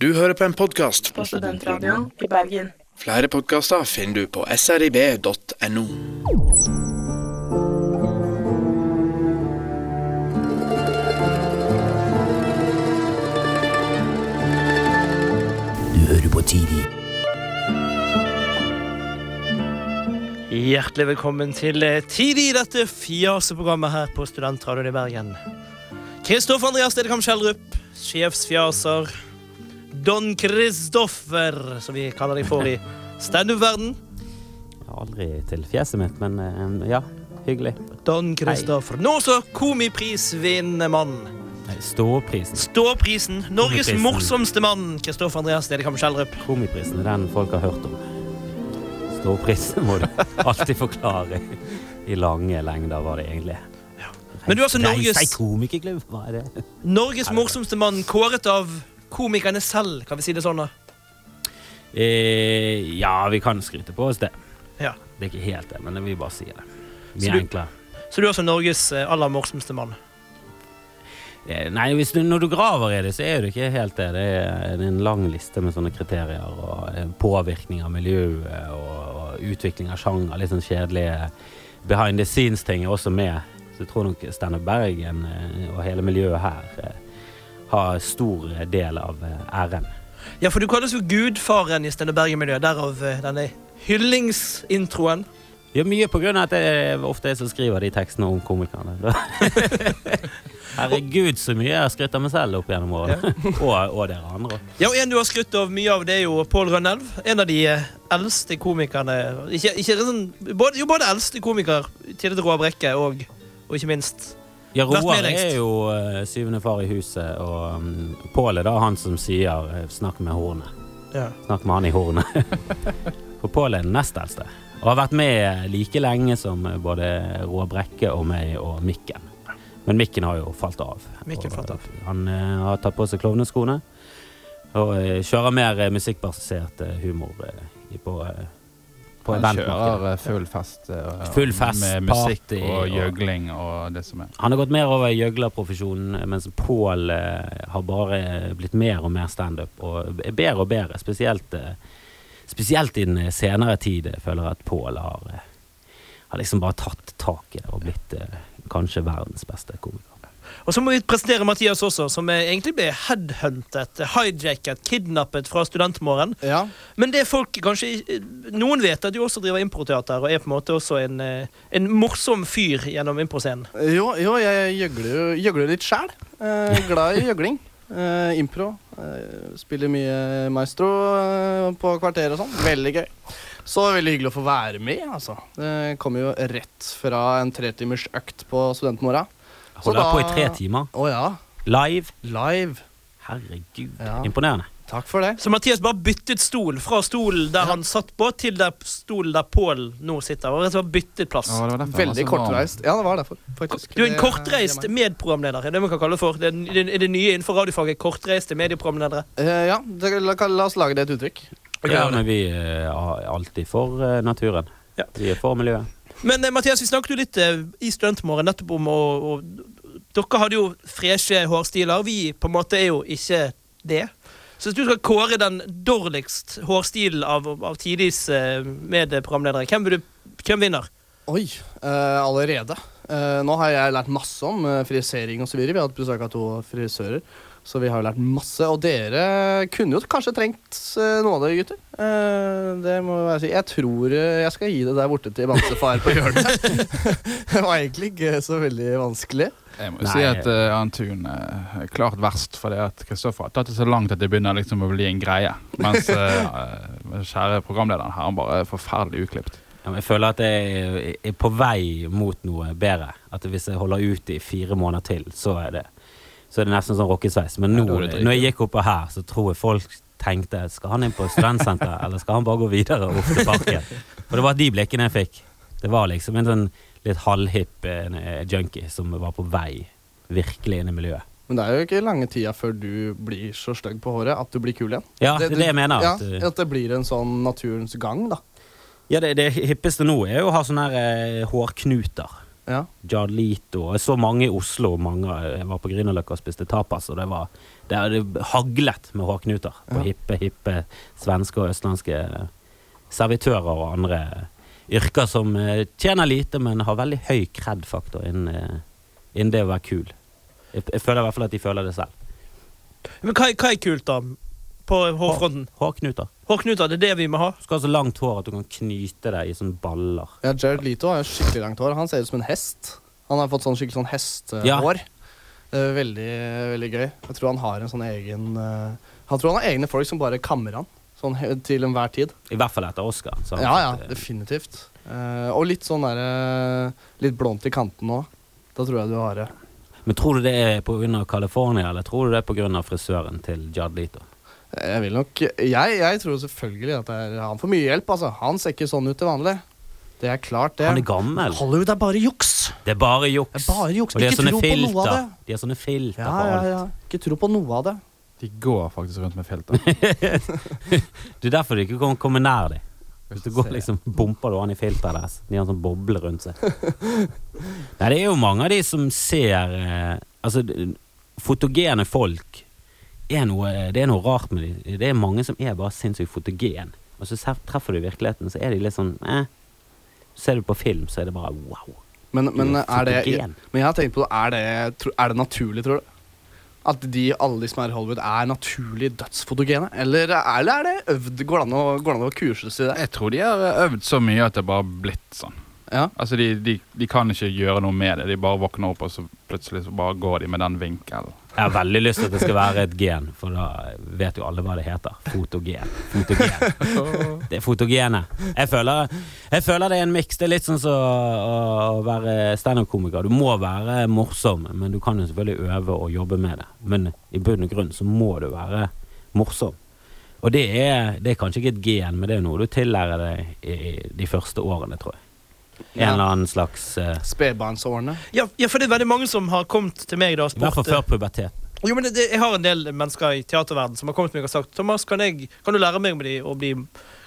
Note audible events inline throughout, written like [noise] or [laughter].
Du hører på en podkast. på Studentradioen i Bergen. Flere podkaster finner du på srib.no. Du hører på TV. Hjertelig velkommen til Tidi, dette fjaseprogrammet her på Studentradioen i Bergen. Kristoffer Andreas Dedekam Schjelderup, sjefsfjaser. Don Kristoffer, som vi kaller de for i standup-verden. Aldri til fjeset mitt, men eh, ja, hyggelig. Don Kristoffer. Nå så komiprisvinnende mann. Ståprisen. Ståprisen. Norges Komiprisen. morsomste mann, Kristoffer Andreas Dedekam Schjelderup. Komiprisen er den folk har hørt om. Ståprisen [laughs] må du alltid forklare i lange lengder hva det egentlig er. Men du er altså Norges-? Norges morsomste mann, kåret av komikerne selv, kan vi si det sånn? da? Eh, ja, vi kan skryte på oss det. Ja. Det er ikke helt det, men vi bare sier det. Så er du- enklere. Så du er også Norges eh, aller morsomste mann. Eh, Nei, du, når du graver i det, så er det ikke helt det. Det er, det er en lang liste med sånne kriterier. Og eh, påvirkning av miljøet og, og utvikling av sjanger. Litt sånn kjedelige behind the scenes-ting er også med. Så jeg tror nok Steinar Bergen eh, og hele miljøet her eh, har stor del av eh, æren. Ja, for du kalles jo gudfaren i Steinar Bergen-miljøet, derav eh, denne hyllingsintroen. Ja, mye på grunn av at det ofte er jeg som skriver de tekstene om komikerne. [laughs] Herregud, så mye jeg har skrytt av meg selv opp gjennom årene. [laughs] og, og dere andre. Ja, og En du har skrytt av mye av, det er jo Pål Rønnelv. En av de eh, eldste komikerne ikke, ikke sånn, både, Jo, både eldste komiker, tidligere Roar Brekke, og, og ikke minst Ja, Roar er jo uh, syvende far i huset, og um, Pål er da han som sier eh, 'snakk med hornet'. ja. Snakk med han i hornet. [laughs] For Pål er den nest eldste, og har vært med like lenge som eh, både Roar Brekke og meg og Mikken. Men Mikken har jo falt av. Mikken falt av. eh, Han uh, har tatt på seg klovneskoene og eh, kjører mer eh, musikkbasert eh, humor eh, på, eh, på Han eventmarkedet. kjører full fest, uh, Full fest, med musikk party og gjøgling og det som er. Han har gått mer over i gjøglerprofesjonen, mens Pål uh, har bare blitt mer og mer standup. Og er bedre og bedre, spesielt, uh, spesielt i den senere tid. Jeg føler at Pål har, har liksom bare tatt tak i det og blitt kanskje verdens beste komiker. Og så må vi presentere Mathias også, som eh, egentlig ble headhuntet, hijacket, kidnappet fra Studentmorgen. Ja, Men det folk kanskje Noen vet at du også driver improteater, og er på en måte også en, eh, en morsom fyr gjennom improscenen. jo, jo jeg gjøgler gjøgler litt sjæl. Eh, glad i gjøgling. Eh, impro. Eh, spiller mye maestro eh, på kvarteret og sånn. Veldig gøy. Så veldig hyggelig å få være med, altså. Det kommer jo rett fra en tretimers økt på studentmorgen. Holder da- på i tre timer. Å ja. Live. Live. Herregud, Ja. imponerende. Takk for det. Så Mathias bare byttet stol fra stolen der han satt på, til der stolen der Pål nå sitter. Og og byttet plass. Ja, Veldig kortreist. Ja, det var derfor, faktisk. Du er en kortreist er meg. medprogramleder. er det man kan kalle det for. Det er det, er det nye innenfor radiofaget. Kortreiste medieprogramledere. Uh, ja, det, la, la oss lage det et uttrykk. Ja, men vi eh, er alltid for eh, naturen. Ja. Vi er for miljøet. Men eh, Mathias, vi snakket jo litt eh, i Stuntmorgen nettopp om å, Dere hadde jo freshe hårstiler. Vi på en måte er jo ikke det. Så hvis du skal kåre den dårligst hårstilen av, av tidligst eh, medprogramledere, hvem, hvem vinner? Oi, Uh, allerede. Uh, nå har jeg lært masse om uh, frisering osv. Vi har hatt besøk av to frisører, så vi har jo lært masse. Og dere kunne jo kanskje trengt eh, noe av det, gutter. Eh, det må jeg si. Jeg tror eh, jeg skal gi det der borte til bamsefar på [laughs] hjørnet. [laughs] det var egentlig ikke så veldig vanskelig. Jeg må jo si at uh, Antun er klart verst, fordi at Kristoffer har tatt det så langt at det begynner liksom å bli en greie. Mens uh, [laughs] kjære programlederen her, han bare er forferdelig uklipt. Ja, men jeg føler at jeg er på vei mot noe bedre. At hvis jeg holder ut i fire måneder til, så er det, så er det nesten sånn rockesveis. Men nå, det når jeg gikk oppå her, så tror jeg folk tenkte Skal han inn på studentsenter, [laughs] eller skal han bare gå videre opp til parken? For det var de blikkene jeg fikk. Det var liksom en sånn litt halvhipp eh, junkie som var på vei virkelig inn i miljøet. Men det er jo ikke lange tida før du blir så stygg på håret at du blir kul igjen. Ja, det er det jeg mener. Ja, At, uh, at det blir en sånn naturens gang, da. ja, det, det hippeste nå er jo å ha sånne her, eh, hårknuter. Ja. Jarlito. Jeg så mange i Oslo. Mange, jeg var på Grünerløkka og spiste tapas, og det var det, det haglet med hårknuter på Ja. hippe, hippe svenske og østlandske servitører og andre yrker som eh, tjener lite, men har veldig høy kred-faktor innen, eh, innen det å være kul. Jeg, jeg føler i hvert fall at de føler det selv. Men hva, hva er kult, da? På hårfronten? Hårknuter. Hårknuter, det er det vi må ha? Du skal ha så langt hår at du kan knyte deg i sånne baller. Ja, Jared Leto har skikkelig langt hår. Han ser ut som en hest. Han har fått sånn skikkelig sånn hestehår. Ja. Det er veldig, veldig gøy. Jeg tror han har en sånn egen eh, Han tror han har egne folk som bare kammer han. Sånn til enhver tid. I hvert fall etter Oscar. så Ja, ja, eh, definitivt. Uh, og litt sånn derre Litt blondt i kanten òg. Da tror jeg du har det. Men tror du det er pga. California, eller tror du det er pga. frisøren til Jad Leto? Jeg vil nok Jeg, jeg tror selvfølgelig at det er, han får mye hjelp, altså. Han ser ikke sånn ut til vanlig. Det er klart, det. Han er gammel. Hollywood er bare juks. Det er bare Det juks. er bare juks. Og de har Ikke sånne filter. De har sånne filter Ja, på alt. ja. Ikke tro på noe av det. De går faktisk rundt med filter. [laughs] Det er derfor du ikke kan komme nær dem. Hvis du går liksom, bumper du han i filteret deres. De har en sånn boble rundt seg. Nei, det er jo mange av de som ser eh, Altså, fotogene folk er noe, Det er noe rart med dem. Det er mange som er bare sinnssykt fotogen. Og så treffer du virkeligheten, så er de litt sånn eh. Ser du på film, så er det bare wow. Men, men, er det, men jeg har tenkt på det. Er det, er det naturlig, tror du? At de, alle de som er i Hollywood, er naturlig dødsfotogene? Eller, eller er det øvd? Går det an å, går det an å kurses i det? Jeg tror de har øvd så mye at det bare har blitt sånn. Ja. Altså, de, de, de kan ikke gjøre noe med det. De bare våkner opp, og så plutselig så bare går de med den vinkelen. Jeg har veldig lyst til at det skal være et gen, for da vet jo alle hva det heter. Fotogen. Fotogen. [laughs] Det er fotogene. Jeg føler, jeg føler det er en miks. Det er litt sånn som å, å være standup-komiker. Du må være morsom, men du kan jo selvfølgelig øve og jobbe med det. Men i bunn og grunn så må du være morsom. Og det er, det er kanskje ikke et gen, men det er noe du tillærer deg i, i de første årene, tror jeg. En eller annen slags uh... Spedbarnsårene. Ja, ja, for det er veldig mange som har kommet til meg da og I hvert fall spurt før pubertet. Jo, men det, det, Jeg har en del mennesker i teaterverden som har kommet til meg og sagt Thomas, kan, jeg, kan du lære meg med de å bli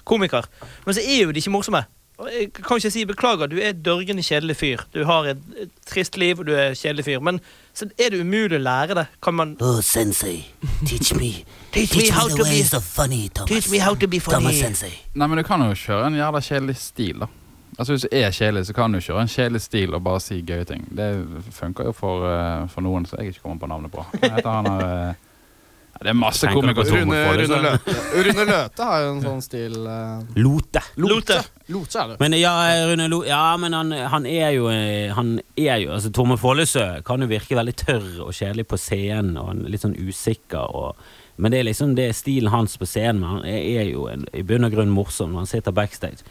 komiker? Men så er jo de ikke morsomme. Og jeg kan ikke si beklager, du er dørgende kjedelig fyr. Du har et, et trist liv, og du er kjedelig fyr. Men så er det umulig å lære det. Kan man Oh, sensei, [laughs] teach me. Teach me how to be- funny, Thomas. Teach me how to be funny. Thomas sensei. Nei, men du kan jo kjøre en jævla kjedelig stil, da. Altså Hvis du er kjedelig, så kan du kjøre en kjedelig stil og bare si gøye ting. Det funker jo for, uh, for noen som jeg ikke kommer på navnet på. Heter han ja, Det er masse komikere. Rune, Rune Rune, Løte. [laughs] Rune Løte har jo en sånn stil Uh... Lote. Lote. Lote er det. Men ja, Rune Lo Ja, men han, han er jo Han er jo Altså, Tormod Follesø kan jo virke veldig tørr og kjedelig på scenen, og litt sånn usikker og Men det er liksom det er stilen hans på scenen. Han er jo en, i bunn og grunn morsom når han sitter backstage.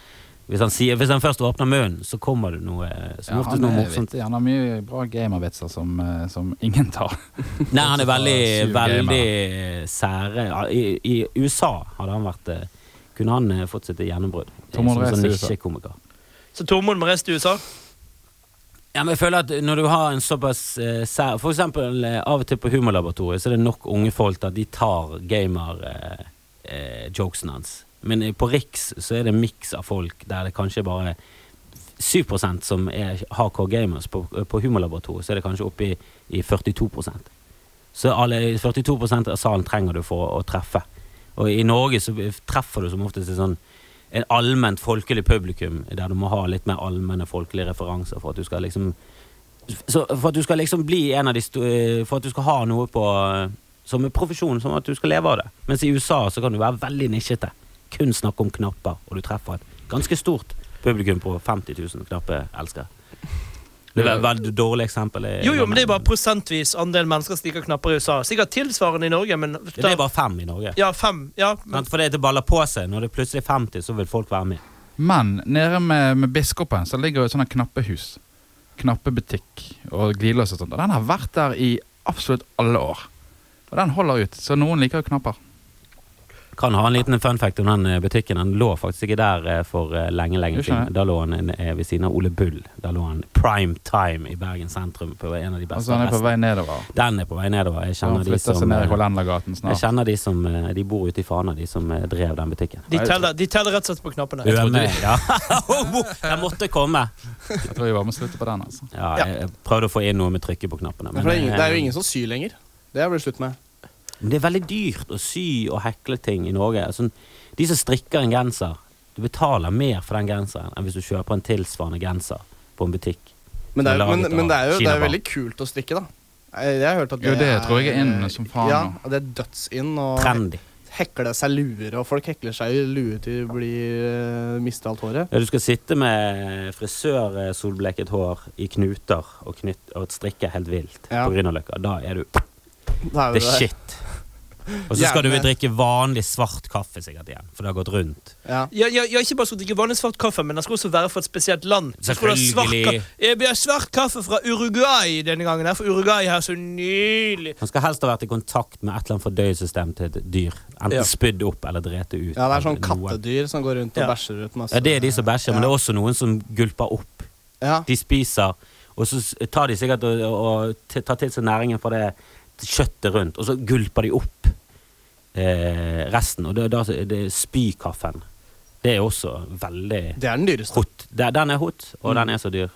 Hvis han, sier, hvis han først åpner munnen, så kommer det noe som Ja, oftest han, noe morsomt. vittig. han har mye bra gamervitser som, eh, som ingen tar. [laughs] Nei, han er veldig, [laughs] veldig sære ja, i, I USA hadde han vært eh, Kunne han eh, fått sitt gjennombrudd som sånn i USA. nisjekomiker. Så Tormod må reise til USA? Ja, men jeg føler at når du har en såpass uh, sær For eksempel uh, av og til på Humorlaboratoriet så er det nok unge folk til at de tar gamer-jokesen uh, hans. Men på Riks så er det en miks av folk der det kanskje bare 7% som er hardcore gamers. På, på Humorlaboratoriet så er det kanskje oppe i, i 42% Så alle 42% av salen trenger du for å, å treffe. Og i Norge så treffer du som oftest et sånn en allment folkelig publikum der du må ha litt mer allmenne folkelige referanser for at du skal liksom så For at du skal liksom bli en av de eh, For at du skal ha noe på eh, som en profesjon, som at du skal leve av det. Mens i USA så kan du være veldig nisjete. Kun snakk om knapper, og du treffer et ganske stort publikum på 50 000 knappe elskere. Det er et veldig dårlig eksempel. Jo, jo, men det er bare prosentvis andel mennesker som liker knapper i USA. Sikkert tilsvarende i Norge, men Det er bare fem i Norge. Ja, fem. Ja, men? For det, baller på seg. Når det er plutselig er 50, så vil folk være med. Men nede med, med Biskopen så ligger et sånt knappehus. Knappebutikk og glidelås og sånt. Og den har vært der i absolutt alle år. Og den holder ut. Så noen liker jo knapper. Kan ha en liten fun fact om den eh, butikken. Den lå faktisk ikke der eh, for eh, lenge, lenge siden. Da lå han ved siden av Ole Bull. Da lå han prime time i Bergen sentrum på en av de beste Altså, han er på vei nedover. Den er på vei nedover. Jeg kjenner de som jeg kjenner de som De bor ute i Fana, de som drev den butikken. De teller, de teller rett og slett på knappene. Øme, ja. [laughs] Jeg måtte komme. Jeg tror vi bare må slutte på den. altså. Ja, jeg prøvde å få inn noe med trykket på knappene. Men, det, er jo ingen som syr lenger. Det har vi blitt slutt med. Men det er veldig dyrt å sy og hekle ting i Norge. Altså, de som strikker en genser, du betaler mer for den genseren enn hvis du kjøper en tilsvarende genser på en butikk. Men det er, men, men det er jo det er veldig kult å strikke, da. Jeg, har hørt at Jo, det tror jeg er inn som faen Ja, og det er dødsinn. Og Trendy. hekle seg luer, og folk hekler seg i lue til de blir uh, mister alt håret. Ja, du skal sitte med frisørsolbleket hår i knuter og, knytt, og strikke helt vilt Ja. på Grünerløkka. Da er du Da er shit. Og så skal du drikke vanlig svart kaffe sikkert igjen, for det har gått rundt. Ja. Ja, ja, ja, ikke bare skal drikke vanlig svart kaffe, men den skal også være fra et spesielt land. Selvfølgelig. Jeg blir svart kaffe fra Uruguay denne gangen, her, for Uruguay er så nydelig. Man skal helst ha vært i kontakt med et eller annet fordøyelsessystem til et dyr. Enten Ja. spydd opp eller drete ut. ja, det er sånn kattedyr som går rundt og Ja. bæsjer ut masse. Ja, det er de som bæsjer, men det er også noen som gulper opp. Ja. De spiser, og så tar de sikkert og, og tar til seg næringen fra det kjøttet rundt, og så gulper de opp eh, resten. Og det, det, det er spykaffen. Det er også veldig Det er den dyreste. hot. Det- Den er hot, og Mm. den er så dyr.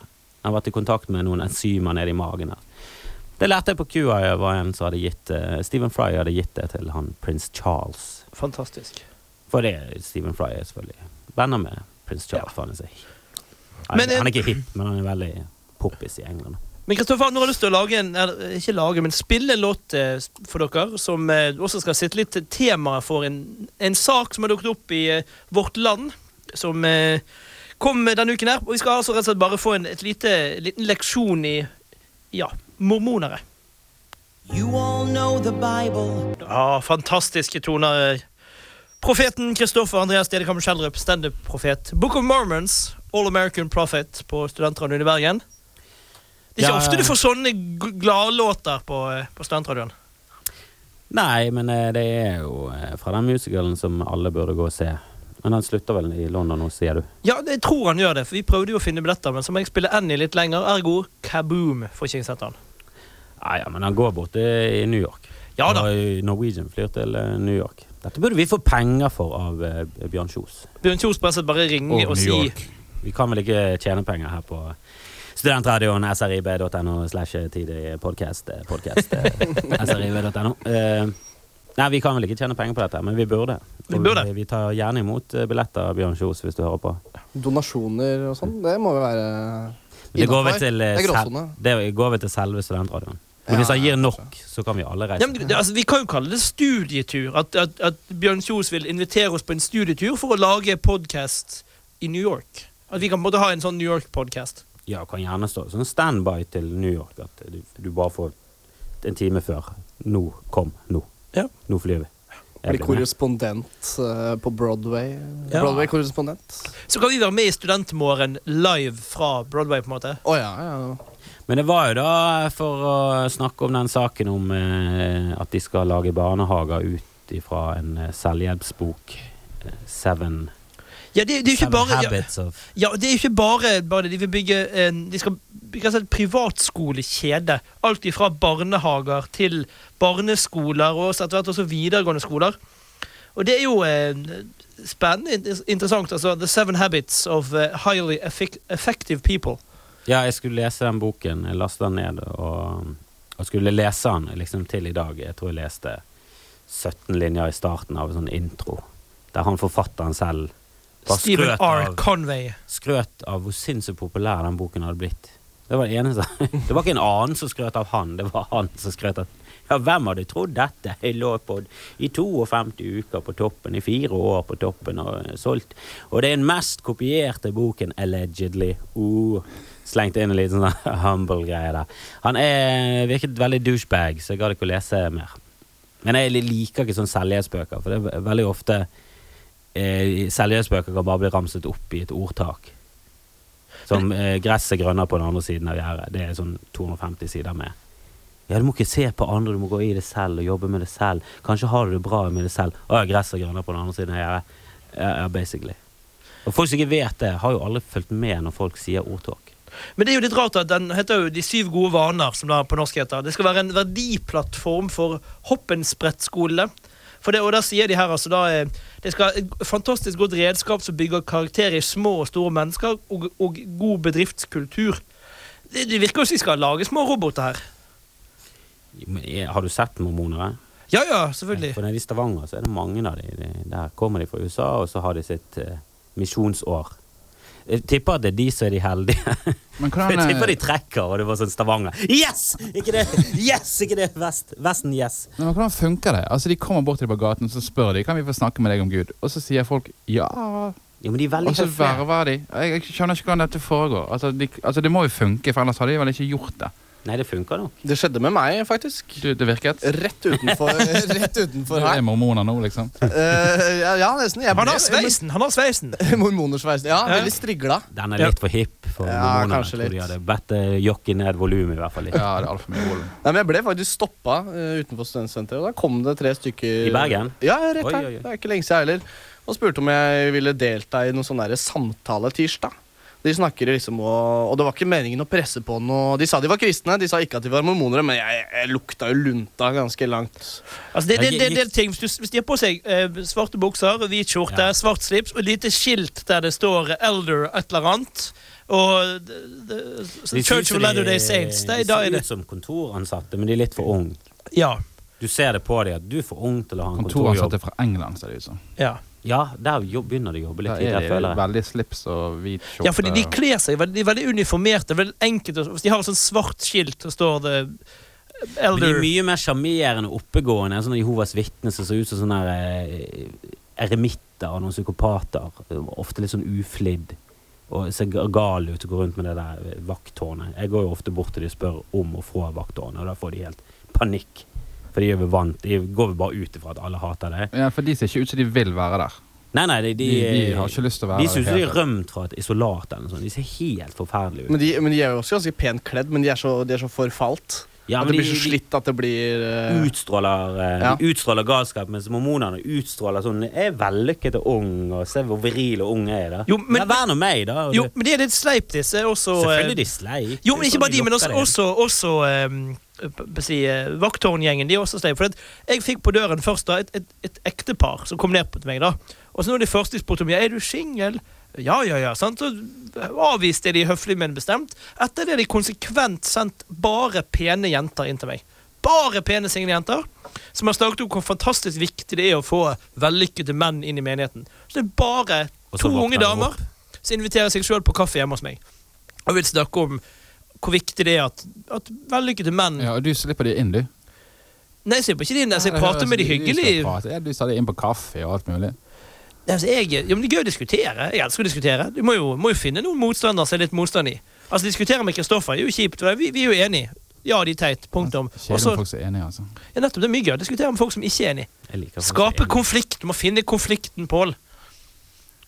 Jeg har vært i kontakt med noen enzymer nede i magen her. Det lærte jeg på QI, var en som hadde gitt uh, Stephen Fry hadde gitt det til han prins Charles. Fantastisk. For det er Stephen Fry er selvfølgelig venner med prins Charles. Ja. Han er, han, Men, eh, han er ikke hipp, men han er veldig poppis i England. Men Kristoffer, nå har jeg lyst til å lage en, ikke lage, men spille en låt eh, for dere, som eh, også skal sitte litt temaet for en, en sak som har dukket opp i eh, Vårt Land, som kom denne uken her. Og vi skal altså rett og slett bare få en et lite, liten leksjon i ja, mormonere. You all know the Bible. Ja, fantastiske toner. Profeten Kristoffer Andreas Dedekam Schjelderup, standup-profet. Book of Mormons, All American Prophet på Studentradioen i Bergen. Det er ikke Ja, ofte du får sånne gladlåter på, eh, på Studentradioen. Nei, men eh, det er jo eh, fra den musicalen som alle burde gå og se. Men han slutter vel i London nå, sier du? Ja, jeg tror han gjør det, for vi prøvde jo å finne billetter, men så må jeg spille Annie litt lenger. Ergo kaboom, får ikke jeg sett han. Nei, ja, men han går borte i New York. Ja da. Norwegian flyr til New York. Dette burde vi få penger for av Bjørn Kjos. Bjørn Kjos bare ringer Og og sier. Vi kan vel ikke tjene penger her på studentradioen srib.no slash tidig podcast, eh, podcast eh, [laughs] srib.no. Eh, Nei, vi kan vel ikke tjene penger på dette, men vi burde. Vi burde. Vi, vi tar gjerne imot billetter, Bjørn Kjos, hvis du hører på. Donasjoner og sånn, det må jo være Men det går vel til, Det det går vel til selve studentradioen. Men Ja, hvis han gir nok, så kan vi alle ja, reise. men, det, altså, Vi kan jo kalle det studietur. At, at, at Bjørn Kjos vil invitere oss på en studietur for å lage podkast i New York. At vi kan både ha en sånn New York-podkast. Ja, kan gjerne stå sånn standby til New York. At du, du bare får en time før. Nå, kom, nå. Ja. Nå flyr vi. Bli blir korrespondent uh, på Broadway. Ja. Broadway-korrespondent. Så kan vi være med i Studentmorgen live fra Broadway. på en måte Oh, ja, ja. Men det var jo da for å snakke om den saken om eh, at de skal lage barnehager ut ifra en eh, selvhjelpsbok. eh, Seven, Ja, det, det er jo ikke bare ja, ja, det er ikke bare, bare det. De vil bygge en, De skal bygge en privatskolekjede. Alt ifra barnehager til barneskoler og etter hvert også videregående skoler. Og det er jo eh, spennende, inter- interessant. Altså The Seven Habits of eh, Highly effec- Effective People. Ja, jeg skulle lese den boken. Jeg lasta den ned og, og skulle lese den liksom til i dag. Jeg tror jeg leste 17 linjer i starten av en sånn intro, der han forfatteren selv bare Stephen skrøt R. av, Conway. skrøt av hvor sinnssykt populær den boken hadde blitt. Det var det eneste. [laughs] Det var ikke en annen som skrøt av han, det var han som skrøt av Ja, hvem hadde trodd dette? Jeg lå på i 52 uker på toppen, i fire år på toppen og eh, solgt. Og det er den mest kopierte boken, allegedly. Uh, slengte inn en liten sånn [laughs] humble greie der. Han er, virket veldig douchebag, så jeg gadd ikke å lese mer. Men jeg liker ikke sånn selvhjelpsbøker, for det er veldig ofte eh, Selvhjelpsbøker kan bare bli ramset opp i et ordtak. Som eh, 'gresset grønner på den andre siden av gjerdet'. Det er sånn 250 sider med Ja, du må ikke se på andre, du må gå i det selv og jobbe med det selv. Kanskje har du det bra med det selv. Å ja, gress og grønner på den andre siden av gjerdet. Ja, ja, basically. Og folk som ikke vet det, har jo aldri fulgt med når folk sier ordtak. Men det er jo litt rart at den heter jo De syv gode vaner, som det på norsk heter. Det skal være en verdiplattform for hoppensprettskole. Det, og da sier de her altså da eh, Det skal et fantastisk godt redskap som bygger karakter i små og store mennesker, og, og god bedriftskultur. Det, det virker jo som de skal lage små roboter her. Er- Har du sett mormonere? Ja ja, selvfølgelig. For i Stavanger så er det mange av de. de. Der kommer de fra USA, og så har de sitt eh, misjonsår. Jeg tipper at det er de som er de heldige. [laughs] Men Jeg tipper de trekker, og det var sånn Stavanger. Yes! Ikke det! Yes! Ikke det! Vest. Vesten, yes. men hvordan funker det? Altså, De kommer bort til deg på gaten så spør de, kan vi få snakke med deg om Gud. Og så sier folk ja. Ja, Og så verver de. Jeg skjønner ikke hvordan dette foregår. Altså, de, altså, Det må jo funke, for ellers hadde de vel ikke gjort det. Nei, det funka nok. Det skjedde med meg, faktisk. Du, det virket. Rett utenfor, [laughs] rett Du er mormoner nå, liksom. Uh, ja, ja, nesten. Jeg Han har sveisen! Han har sveisen! [laughs] Mormonersveisen. Ja, Ja. veldig strigla. Den er litt for hipp for Ja, mormonerne. kanskje Jeg tror de hadde bedt eh, jockey ned volumet i hvert fall litt. Ja, det er alt for mye volum. Nei, men Jeg ble faktisk stoppa uh, utenfor studentsenteret, og da kom det tre stykker I Bergen? Ja, rett Oi, her. oi, oi. Det er ikke lenge siden heller. Og spurte om jeg ville delta i noen sånn samtale samtaletirsdag. De snakker liksom og, og det var ikke meningen å presse på noe De sa de var kristne, de sa ikke at de var mormonere, men jeg, jeg lukta jo lunta ganske langt. Altså, det, det, det, det er ting, hvis, du, hvis de har på seg eh, svarte bukser, hvit skjorte, Ja. svart slips og et lite skilt der det står 'Elder' et eller annet og det, De Church of de- Latter-day Saints, de er ser ut som kontoransatte, men de er litt for unge. Ja. Du ser det på dem at du er for ung til å ha en kontorjobb. Kontoransatte fra England, ser det ut som. ja. Ja, der begynner de å jobbe litt tidligere, er føler jeg. veldig slips og hvit skjorte. Ja, fordi de kler seg veldig, de er veldig uniformerte. Veldig enkelt, Hvis de har et sånt svart skilt, så står det Men de er mye mer sjarmerende og oppegående enn sånne Jehovas vitner som ser ut som sånne eh, eremitter og noen psykopater. Ofte litt sånn uflidd. Og ser gal ut og går rundt med det der eh, vakttårnet. Jeg går jo ofte bort til de og spør om å få vakttårnet, og da får de helt panikk. For de er vant. De går vel bare ut ifra at alle hater det. Ja, for de ser ikke ut som de vil være der. Nei, nei, de, De, de har ikke lyst til å være de ser ut som de er rømt fra et isolat eller noe sånt. De ser helt forferdelige ut. Men de, men de er jo også ganske pent kledd, men de er så, de er så forfalt. Ja, at det blir så slitt at det blir uh... utstråler, uh, Ja. de utstråler galskap, mens mormonene utstråler sånn Jeg er vellykket og ung, og se hvor viril og ung jeg er, da. Jo, men- Vær nå meg, da. Jo, men de er litt sleip, disse. Også, eh, Selvfølgelig de sleip. Jo, men ikke bare de, men også, også, også p- si, eh, vakttårngjengen. De også steg. For jeg fikk på døren først da et, et, et ektepar som kom ned på meg. da Og så når de første spurte om jeg er du singel Ja, ja, ja. sant? Så avviste de høflig, men bestemt. Etter det de konsekvent sendt bare pene jenter inn til meg. Bare pene single jenter. Som har snakket om hvor fantastisk viktig det er å få vellykkede menn inn i menigheten. Så det er bare to unge damer som inviterer seg sjøl på kaffe hjemme hos meg. Og vil snakke om hvor viktig det er at, at vellykkede menn Ja, og du slipper de inn, du. Nei, jeg slipper ikke de inn. Altså, jeg Ja, prater med de hyggelig. du prate. Ja, du sa de inn på kaffe og alt mulig. Altså, jeg, ja, men det er gøy å diskutere. Jeg elsker å diskutere. Du må jo, må jo finne noen motstandere som er litt motstand i. Altså, Diskutere med Kristoffer er jo kjipt. Vi, vi er jo enige. Ja, de er teit. Punktum. Kjedelig Og folk som er enige, altså. ja, nettopp, Det er mye gøy å diskutere med folk som ikke er enige. Skape konflikt. Du må finne konflikten, Pål.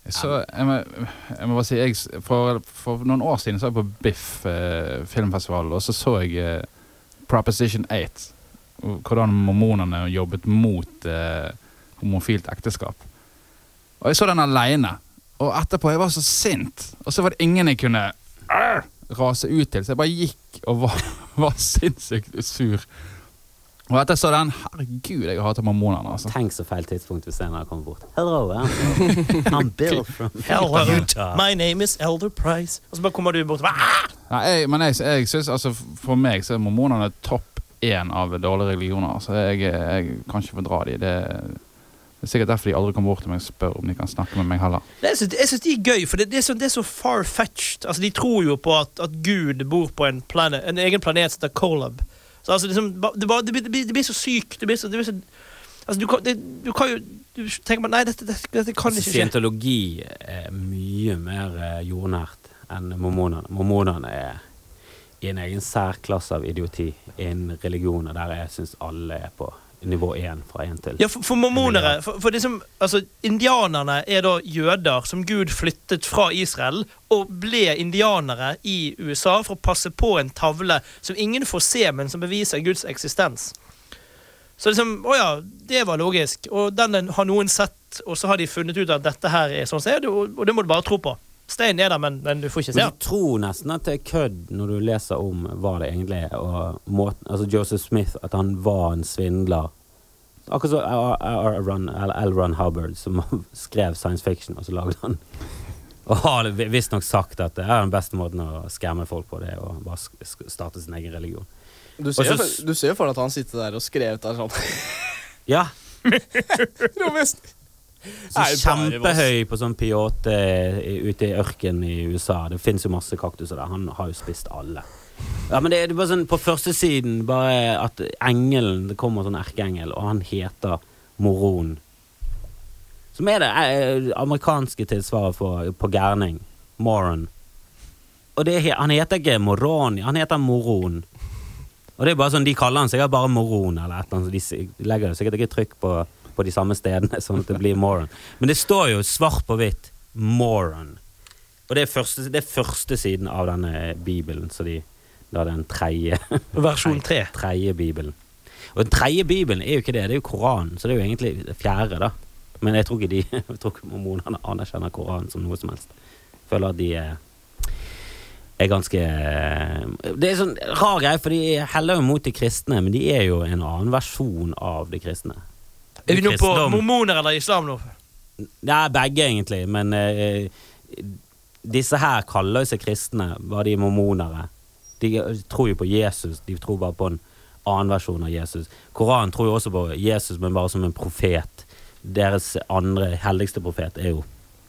Så jeg må, jeg må bare si jeg, for, for noen år siden så var jeg på Biff eh, filmfestival, og så så jeg eh, Proposition 8. Hvordan mormonene jobbet mot eh, homofilt ekteskap. Og jeg så den aleine. Og etterpå jeg var så sint. Og så var det ingen jeg kunne rase ut til, så jeg bare gikk og var, [laughs] var sinnssykt sur. Og etter jeg så den Herregud, jeg hater mormonene. altså. Tenk så feil tidspunkt vi senere kommer bort. Hello, [laughs] I'm, Bill from Hello, Utah. my name is Elder Price. Og så bare kommer du bort ah! Nei, jeg, men jeg, jeg synes, altså, For meg så er mormonene topp én av dårlige religioner. Så jeg, jeg kan ikke fordra dem. Det, det er sikkert derfor de aldri kommer bort til meg og spør om de kan snakke med meg heller. Det- Jeg synes jeg syns de er gøy, for det, det er så, det er så far-fetched. Altså, de tror jo på at, at Gud bor på en, planet, en egen planet som heter Colab. Så altså, liksom, det, bare- det, blir- det, blir- så sykt. Det blir så, det blir så Altså, du kan, det, du kan jo du tenker bare, Nei, dette, dette, dette kan Altså, ikke skje. Scientologi er mye mer eh, jordnært enn mormonene. Mormonene er i en egen særklasse av idioti innen religioner der jeg syns alle er på nivå én fra én til Ja, for, for mormonere for, for liksom, altså, Indianerne er da jøder som Gud flyttet fra Israel og ble indianere i USA for å passe på en tavle som ingen får se, men som beviser Guds eksistens. Så liksom, å ja, det var logisk. Og den har noen sett, og så har de funnet ut at dette her er sånn som er, og og det må du bare tro på. Steinen er der, men, men du får ikke se den. du tror nesten at det er kødd når du leser om hva det egentlig er. Og måten, altså Joseph Smith, at han var en svindler. Akkurat som L. Ron- Hubbard, som skrev science fiction, og så lagde han Og har visstnok sagt at det er den beste måten å skamme folk på, det og å bare starte sin egen religion. Du ser, Også, for- du ser for deg at han sitter der og skrev der sånn Ja, Rovest. Så kjempehøy på sånn P8 ute i ørkenen i USA. Det fins jo masse kaktuser der. Han har jo spist alle. Ja, men det er bare sånn på førstesiden bare at engelen Det kommer sånn erkeengel, og han heter Moron. Som er det eh, amerikanske tilsvaret for, på gærning. Moron. Og det, han heter ikke Moroni, han heter Moron. Og det er bare sånn, De kaller han sikkert bare Moron, eller et eller annet. så De legger sikkert ikke trykk på, på de samme stedene, [laughs] sånn at det blir Moron. Men det står jo svart på hvitt Moron. Og det er første, det er første siden av denne bibelen, så de da den tredje [laughs] Versjon tre. [laughs] tredje bibelen. Og den tredje bibelen er jo ikke det, det er jo Koranen, så det er jo egentlig fjerde, da. Men jeg tror ikke de Jeg tror ikke mormonerne anerkjenner Koranen som noe som helst. Føler at de er er ganske Det er sånn rar greie, for de heller jo mot de kristne, men de er jo en annen versjon av de kristne. Er vi nå på mormoner eller islam nå? det er begge, egentlig, men uh, disse her kaller seg kristne, var de mormonere. De tror jo på Jesus, de tror bare på en annen versjon av Jesus. Koranen tror jo også på Jesus, men bare som en profet. Deres andre helligste profet er jo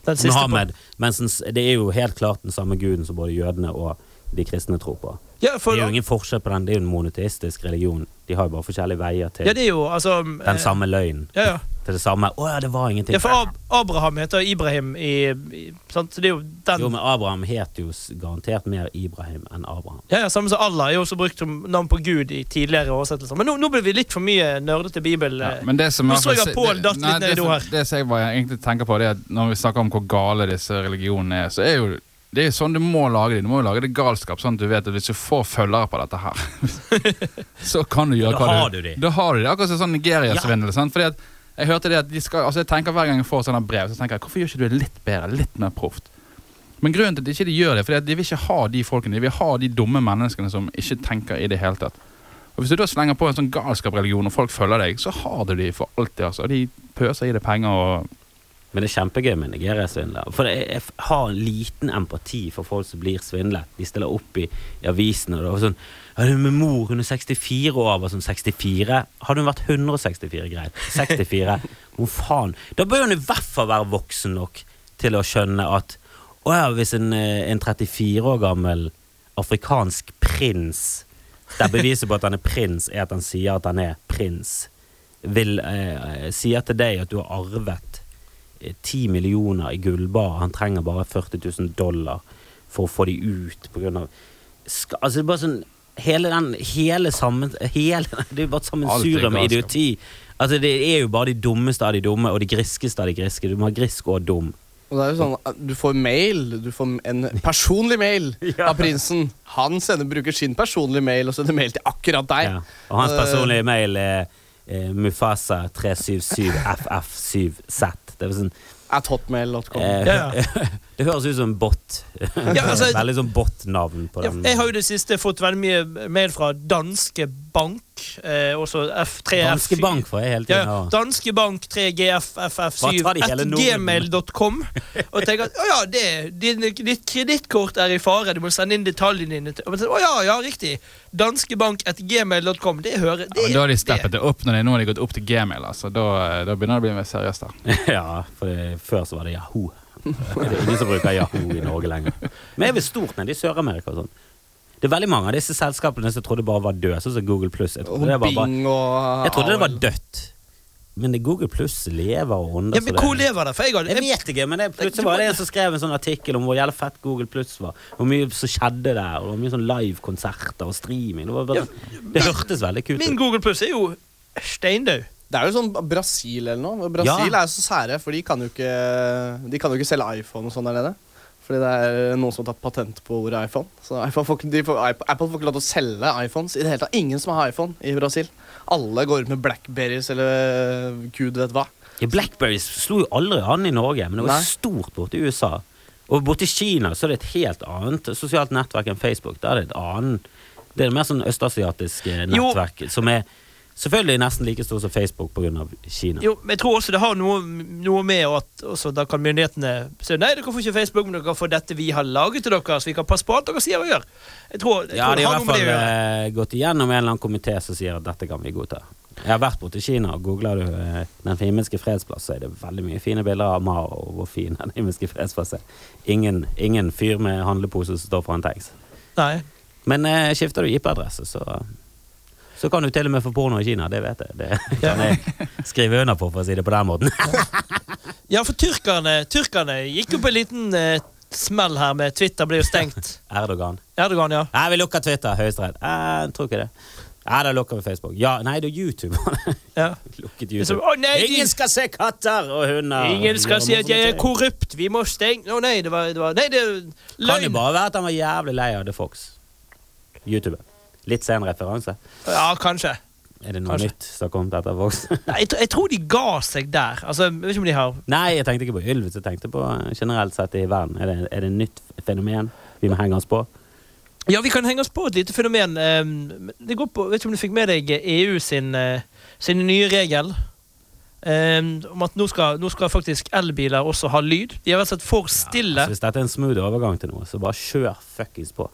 Muhammed. Mens det er jo helt klart den samme guden som både jødene og de kristne tror på. Ja, for, Det er jo ingen forskjell på den, det er jo en monoteistisk religion. De har jo bare forskjellige veier til ja, det er jo altså den eh, samme løgnen. Ja, ja. Til det samme. Å ja, det var ingenting. ja, for Ab Abraham heter Ibrahim i, i sant? Så det er jo den Jo, men Abraham het jo garantert mer Ibrahim enn Abraham. Ja, ja, Samme som Allah er jo også brukt som navn på Gud i tidligere oversettelser. Men nå, nå ble vi litt for mye nerdete bibel. Ja, eh. men det som Nå jeg fall- Pål datt litt ned i do her. Det som jeg egentlig tenker på, det er at når vi snakker om hvor gale disse religionene er, så er jo det er jo sånn du må lage det. Du må jo lage det galskap, sånn at du vet at hvis du får følgere på dette her, [laughs] så kan du gjøre Da hva har du det. Da har du det. Akkurat som sånn Nigeria-svindel. Ja. Fordi at jeg hørte det at de skal, altså jeg tenker Hver gang jeg får sånne brev, så tenker jeg hvorfor gjør ikke du det litt bedre, litt mer proft? Men grunnen til at de ikke gjør det, fordi at de vil ikke ha de folkene. De vil ha de dumme menneskene som ikke tenker i det hele tatt. Og Hvis du da slenger på en sånn galskapreligion og folk følger deg, så har du de for alltid. altså. De pøser i deg penger og Men det er kjempegøy med Nigeria-svindler. For jeg, jeg har en liten empati for folk som blir svindlet. De stiller opp i, i avisene og det var sånn ja, det med mor, hun er 64 år. Var sånn 64? Hadde hun vært 164, greit. 64? Hvor faen? Da bør hun i hvert fall være voksen nok til å skjønne at å ja, hvis en, eh, en 34 år gammel afrikansk prins Der beviset på at han er prins, er at han sier at han er prins, vil eh, sier til deg at du har arvet eh, 10 millioner i gullbar, han trenger bare 40 000 dollar for å få de ut på grunn av Altså det er bare sånn Hele den Hele sammen hele, [laughs] Det er jo bare et sammensurium med idioti. Altså Det er jo bare de dummeste av de dumme, og de griskeste av de griske. Du må ha grisk og dum. Og det er jo sånn Du får mail, du får en personlig mail [laughs] av prinsen. Han sender, bruker sin personlige mail og sender mail til akkurat deg. Ja. Og hans Eh, personlige mail er eh, Mufasa377FF7Z. Det er sånn At hotmail.com. eh, Ja, [laughs] Det høres ut som en bot. Ja, altså- [laughs] Veldig sånn bot-navn på Ja, den. jeg har jo det siste fått veldig mye mail fra Danske Bank. Eh, også F3F. Danske Bank får jeg hele tiden. Ja. Danske Bank 3GFFF7 Hva tar de hele at Norden? gmail.com. Og tenker at å ja, det, din, ditt kredittkort er i fare, du må sende inn detaljene dine. Å ja, ja, riktig. Danske Bank at gmail.com. Det hører det, ja, Da har de steppet det opp når de, nå har de gått opp til Gmail. altså. Da, da begynner det å bli mer seriøst. der. [laughs] Ja, for det, før så var det Yahoo. Det er ingen som bruker Yahoo i Norge lenger. Men jeg er vel stort nede i Sør-Amerika og sånn. Det er veldig mange av disse selskapene som jeg trodde bare var døde, sånn som Google Pluss. Jeg, jeg trodde det var dødt. Men det Google Pluss lever og ånder. Ja, men hvor lever det? For jeg, hadde- Jeg vet ikke, men det, plutselig var det en som skrev en sånn artikkel om hvor jævlig fett Google Pluss var. Hvor mye som skjedde der, og hvor mye sånn livekonserter og streaming. Det, var bare, det hørtes veldig kult Min. Google Plus er jo steindau. Det er jo sånn Brasil eller noe. Brasil Ja. er jo så sære, for de kan jo ikke De kan jo ikke selge iPhone og sånn der nede. Fordi det er noen som har tatt patent på ordet iPhone. Så iPhone får, de får, Apple får ikke lov til å selge iPhones. I det hele tatt Ingen som har iPhone i Brasil. Alle går ut med Blackberries eller gud vet hva. Ja, Blackberries slo jo aldri an i Norge, men det var Nei. stort borte i USA. Og borte i Kina så er det et helt annet sosialt nettverk enn Facebook. Der er det et annet Det er mer sånn østasiatisk nettverk Jo. som er selvfølgelig nesten like stor som Facebook pga. Kina. Jo, men jeg tror også det har noe, noe med at også da kan myndighetene si nei, dere får ikke Facebook, men dere kan få dette vi har laget til dere, så vi kan passe på alt dere sier og gjør. Jeg tror, jeg Ja, tror de det har har i noe hvert med det fall å gjøre. eh, gått igjennom en eller annen komité som sier at dette kan vi godta. Jeg har vært borte i Kina, og googler du eh, Den himmelske fredsplass, så er det veldig mye fine bilder av Mao og hvor fin Den himmelske fredsplass er. Ingen, ingen fyr med handlepose som står foran tanks. Nei. Men eh, skifter du IP-adresse, så så kan du til og med få porno i Kina, det vet jeg. Det kan jeg skrive under på, for å si det på den måten. [laughs] Ja, for tyrkerne, tyrkerne gikk jo på en liten eh, smell her med Twitter ble jo stengt. [laughs] Erdogan. Erdogan, ja. Nei, vi lukker Twitter. Høyesterett. Eh, Jeg tror ikke det. Ja, da lukker vi Facebook. Ja, Nei, det er YouTube. [laughs] ja. Lukket YouTube. å nei, Ingen skal se katter og hunder! ingen skal si at jeg er korrupt, vi må stenge Å nei, det var, det var Nei, det er Kan jo bare være at han var jævlig lei av The Fox. YouTube. Litt sen referanse. Ja, kanskje. Er det noe Kanskje. nytt som har kommet etter Vox? [laughs] Jeg, jeg tror de ga seg der. Altså, jeg vet ikke om de har Nei, jeg tenkte ikke på Ylvis, jeg tenkte på eh, generelt sett i verden. Er det, er det et nytt fenomen vi må henge oss på? Ja, vi kan henge oss på et lite fenomen. Um, det går på, vet ikke om du fikk med deg EU sin, eh, sin nye regel. Um, om at nå skal, nå skal faktisk elbiler også ha lyd. De har og slett for stille. Altså, hvis dette er en smooth overgang til noe, så bare kjør fuckings på.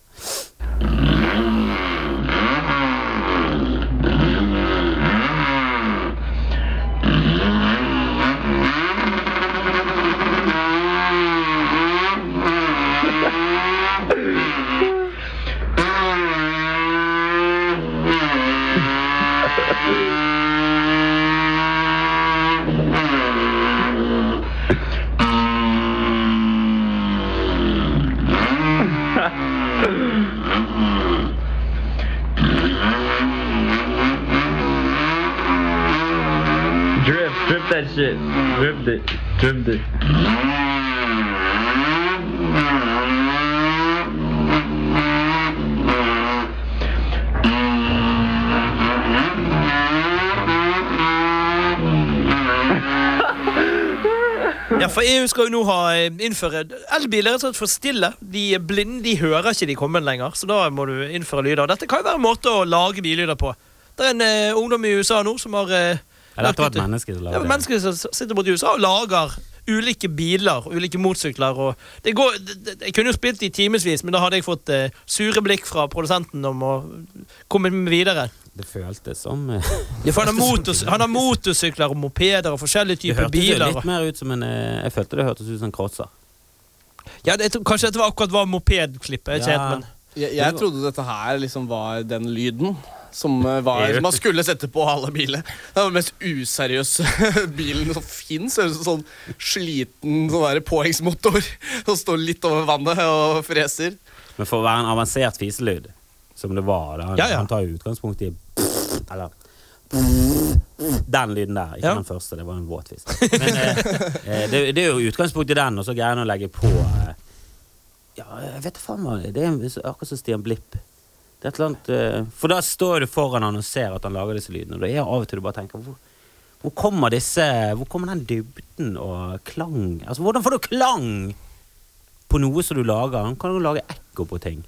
Dripped it. [laughs] Ja, for EU skal jo nå ha eh, innføre Elbiler er rett for stille. De er blinde, de hører ikke de kommer lenger. Så da må du innføre lyder. Dette kan jo være en måte å lage billyder på. Det er en eh, ungdom i USA nå som har eh, Ja, dette var et menneske som Det Ja, er mennesker som sitter borti USA og lager ulike biler, ulike motorsykler og det går, det, det, Jeg kunne jo spilt i timevis, men da hadde jeg fått uh, sure blikk fra produsenten om å komme med videre. Det føltes som eh, [laughs] Ja, for han, har motors, han har motorsykler og mopeder og forskjellige typer biler. Det biler. litt mer ut som en eh, Jeg følte det hørtes ut som en crosser. Ja, det, Kanskje dette var akkurat var mopedklippet. Jeg, Ja. helt, Jeg, jeg trodde dette her liksom var den lyden som, eh, var, som man skulle sette på alle biler. Det var den mest useriøse [laughs] bilen som fins. Sånn sliten sånn påhengsmotor som står litt over vannet og freser. Men for å være en avansert fiselyd, som det var da, han, Ja, ja. han tar jo utgangspunkt i Eller Den lyden der, ikke Ja. den første. Det var en våt fis. Men eh, [laughs] eh, det, det er jo utgangspunkt i den, og så greier han å legge på eh, Ja, jeg vet faen hva Det er akkurat som Stian Blipp. Det er et eller annet eh, For da står du foran han og ser at han lager disse lydene, og da er av og til du bare tenker hvor, hvor kommer disse Hvor kommer den dybden og klang Altså, hvordan får du klang på noe som du lager? Han kan jo lage ekko på ting.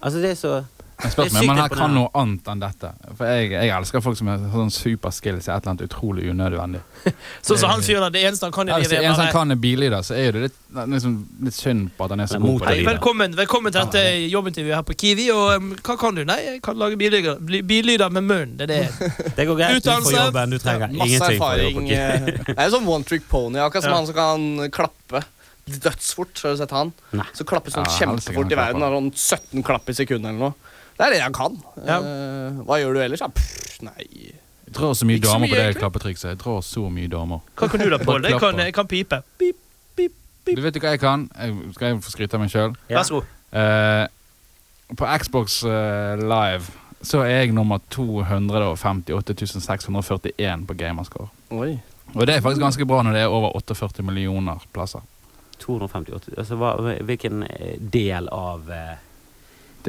Altså, det er så Meg, men jeg kan noe annet enn dette. For jeg, jeg elsker folk som har sånn superskills i et eller annet utrolig unødvendig. [laughs] Sånn som han fyren der, det eneste han kan Ja, i hvis det eneste er kan er billyder, så er jo det litt, liksom, litt synd på at han er så god på det. det. Velkommen, velkommen til dette jobbintervjuet her på Kiwi. Og um, hva kan du? Nei, jeg kan lage billyder, billyder med munnen. Det er det. [laughs] Det går greit. Du får jobben. Du trenger ja, ingenting erfaring. eh. [laughs] Det er sånn one trick pony. Akkurat som Ja. han som kan klappe dødsfort. Har du sett han? Nei. Så klapper sånn Ja, kjempefort i verden. Har sånn 17 klapp i sekundet eller noe. Det er det han kan. Ja. Uh, hva gjør du ellers? Ja, pff, nei Jeg tror så mye Ikke så damer mye, på det egentlig. klappetrikset. Jeg tror så mye damer. Hva kan du da, Pål? Jeg kan, jeg kan pipe. Pip, pip, pip. Du vet ikke hva jeg kan? Jeg, skal jeg få skryte av meg sjøl? Ja. Vær så god. Eh, på Xbox eh, Live så er jeg nummer 258 641 på Gamerscore. Oi. Og det er faktisk ganske bra når det er over 48 millioner plasser. 258 altså, hva, Hvilken eh, del av eh,